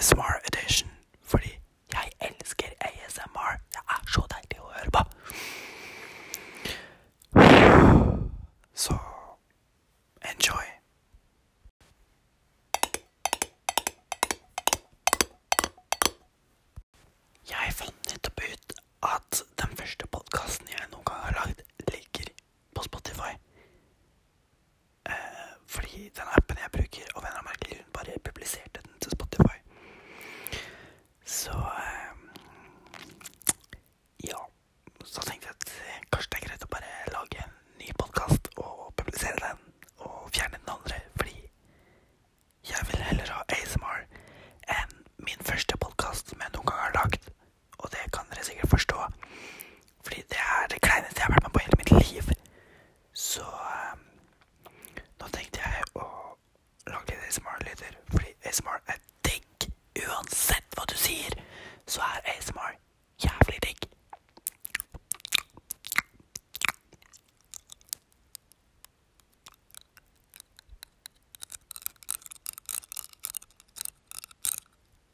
ASMR edition. Fordi jeg elsker ASMR. Det er så deilig å høre på. Så enjoy. Jeg fant nettopp ut at den første podkasten jeg noen gang har lagd, ligger på Spotify. Eh, fordi den er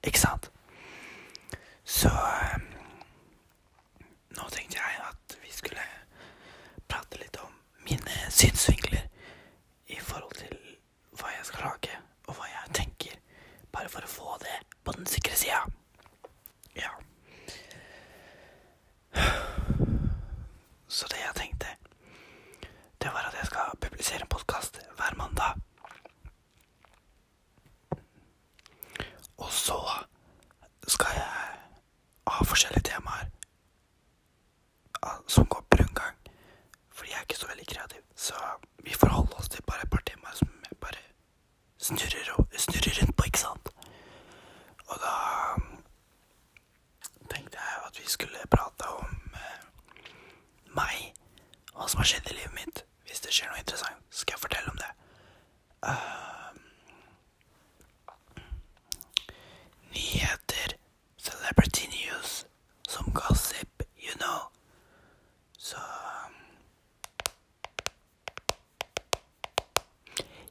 Ikke sant? Så eh, nå tenkte jeg at vi skulle prate litt om mine synsvinkler i forhold til hva jeg skal lage, og hva jeg tenker, bare for å få det på den sikre sida. Ja. Så det jeg tenkte, det var at jeg skal publisere en podkast hver mandag. Og så skal jeg ha forskjellige temaer ah, som går på rundgang. Fordi jeg er ikke så veldig kreativ. Så vi får holde oss til bare et par temaer som bare snurrer rundt på, ikke sant? Og da tenkte jeg at vi skulle prate om eh, meg, hva som har skjedd i livet mitt. Hvis det skjer noe interessant, skal jeg fortelle om det. Eh, nyheter, celebrity news, som gossip, you know. Så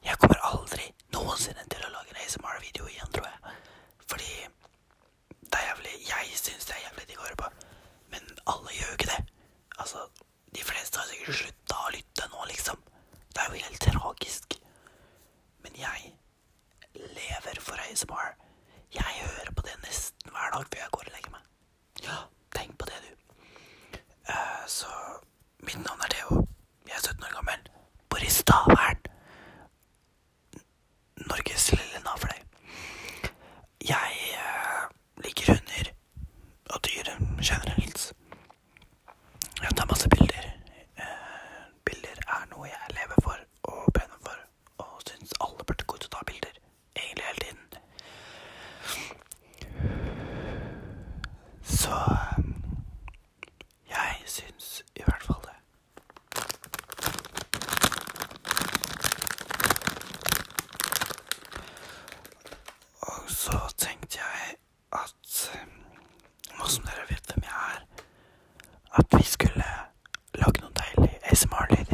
Jeg kommer aldri noensinne til å lage en ASMR-video igjen, tror jeg. Fordi det er jævlig Jeg syns det er jævlig digg å høre på, men alle gjør jo ikke det. Altså, de fleste har sikkert slutta å lytte nå, liksom. Det er jo helt tragisk. Men jeg lever for ASMR. Jeg hører på det nesten hver dag før jeg går og legger meg. Ja, tenk på det, du. Eh, så mitt navn er Theo. Jeg er 17 år gammel. Bor i Stavern. Norges lille navle. Jeg eh, liker hunder og dyr generelt. Jeg tar masse bilder. Eh, bilder er noe jeg lever for og brenner for, og syns alle burde gå ut og ta bilder. Egentlig hele tiden. Så eh, jeg syns i hvert fall det. Så tenkte jeg at eh, nå som dere vet hvem jeg er, at vi skulle lage noe deilig ASMR-lyder.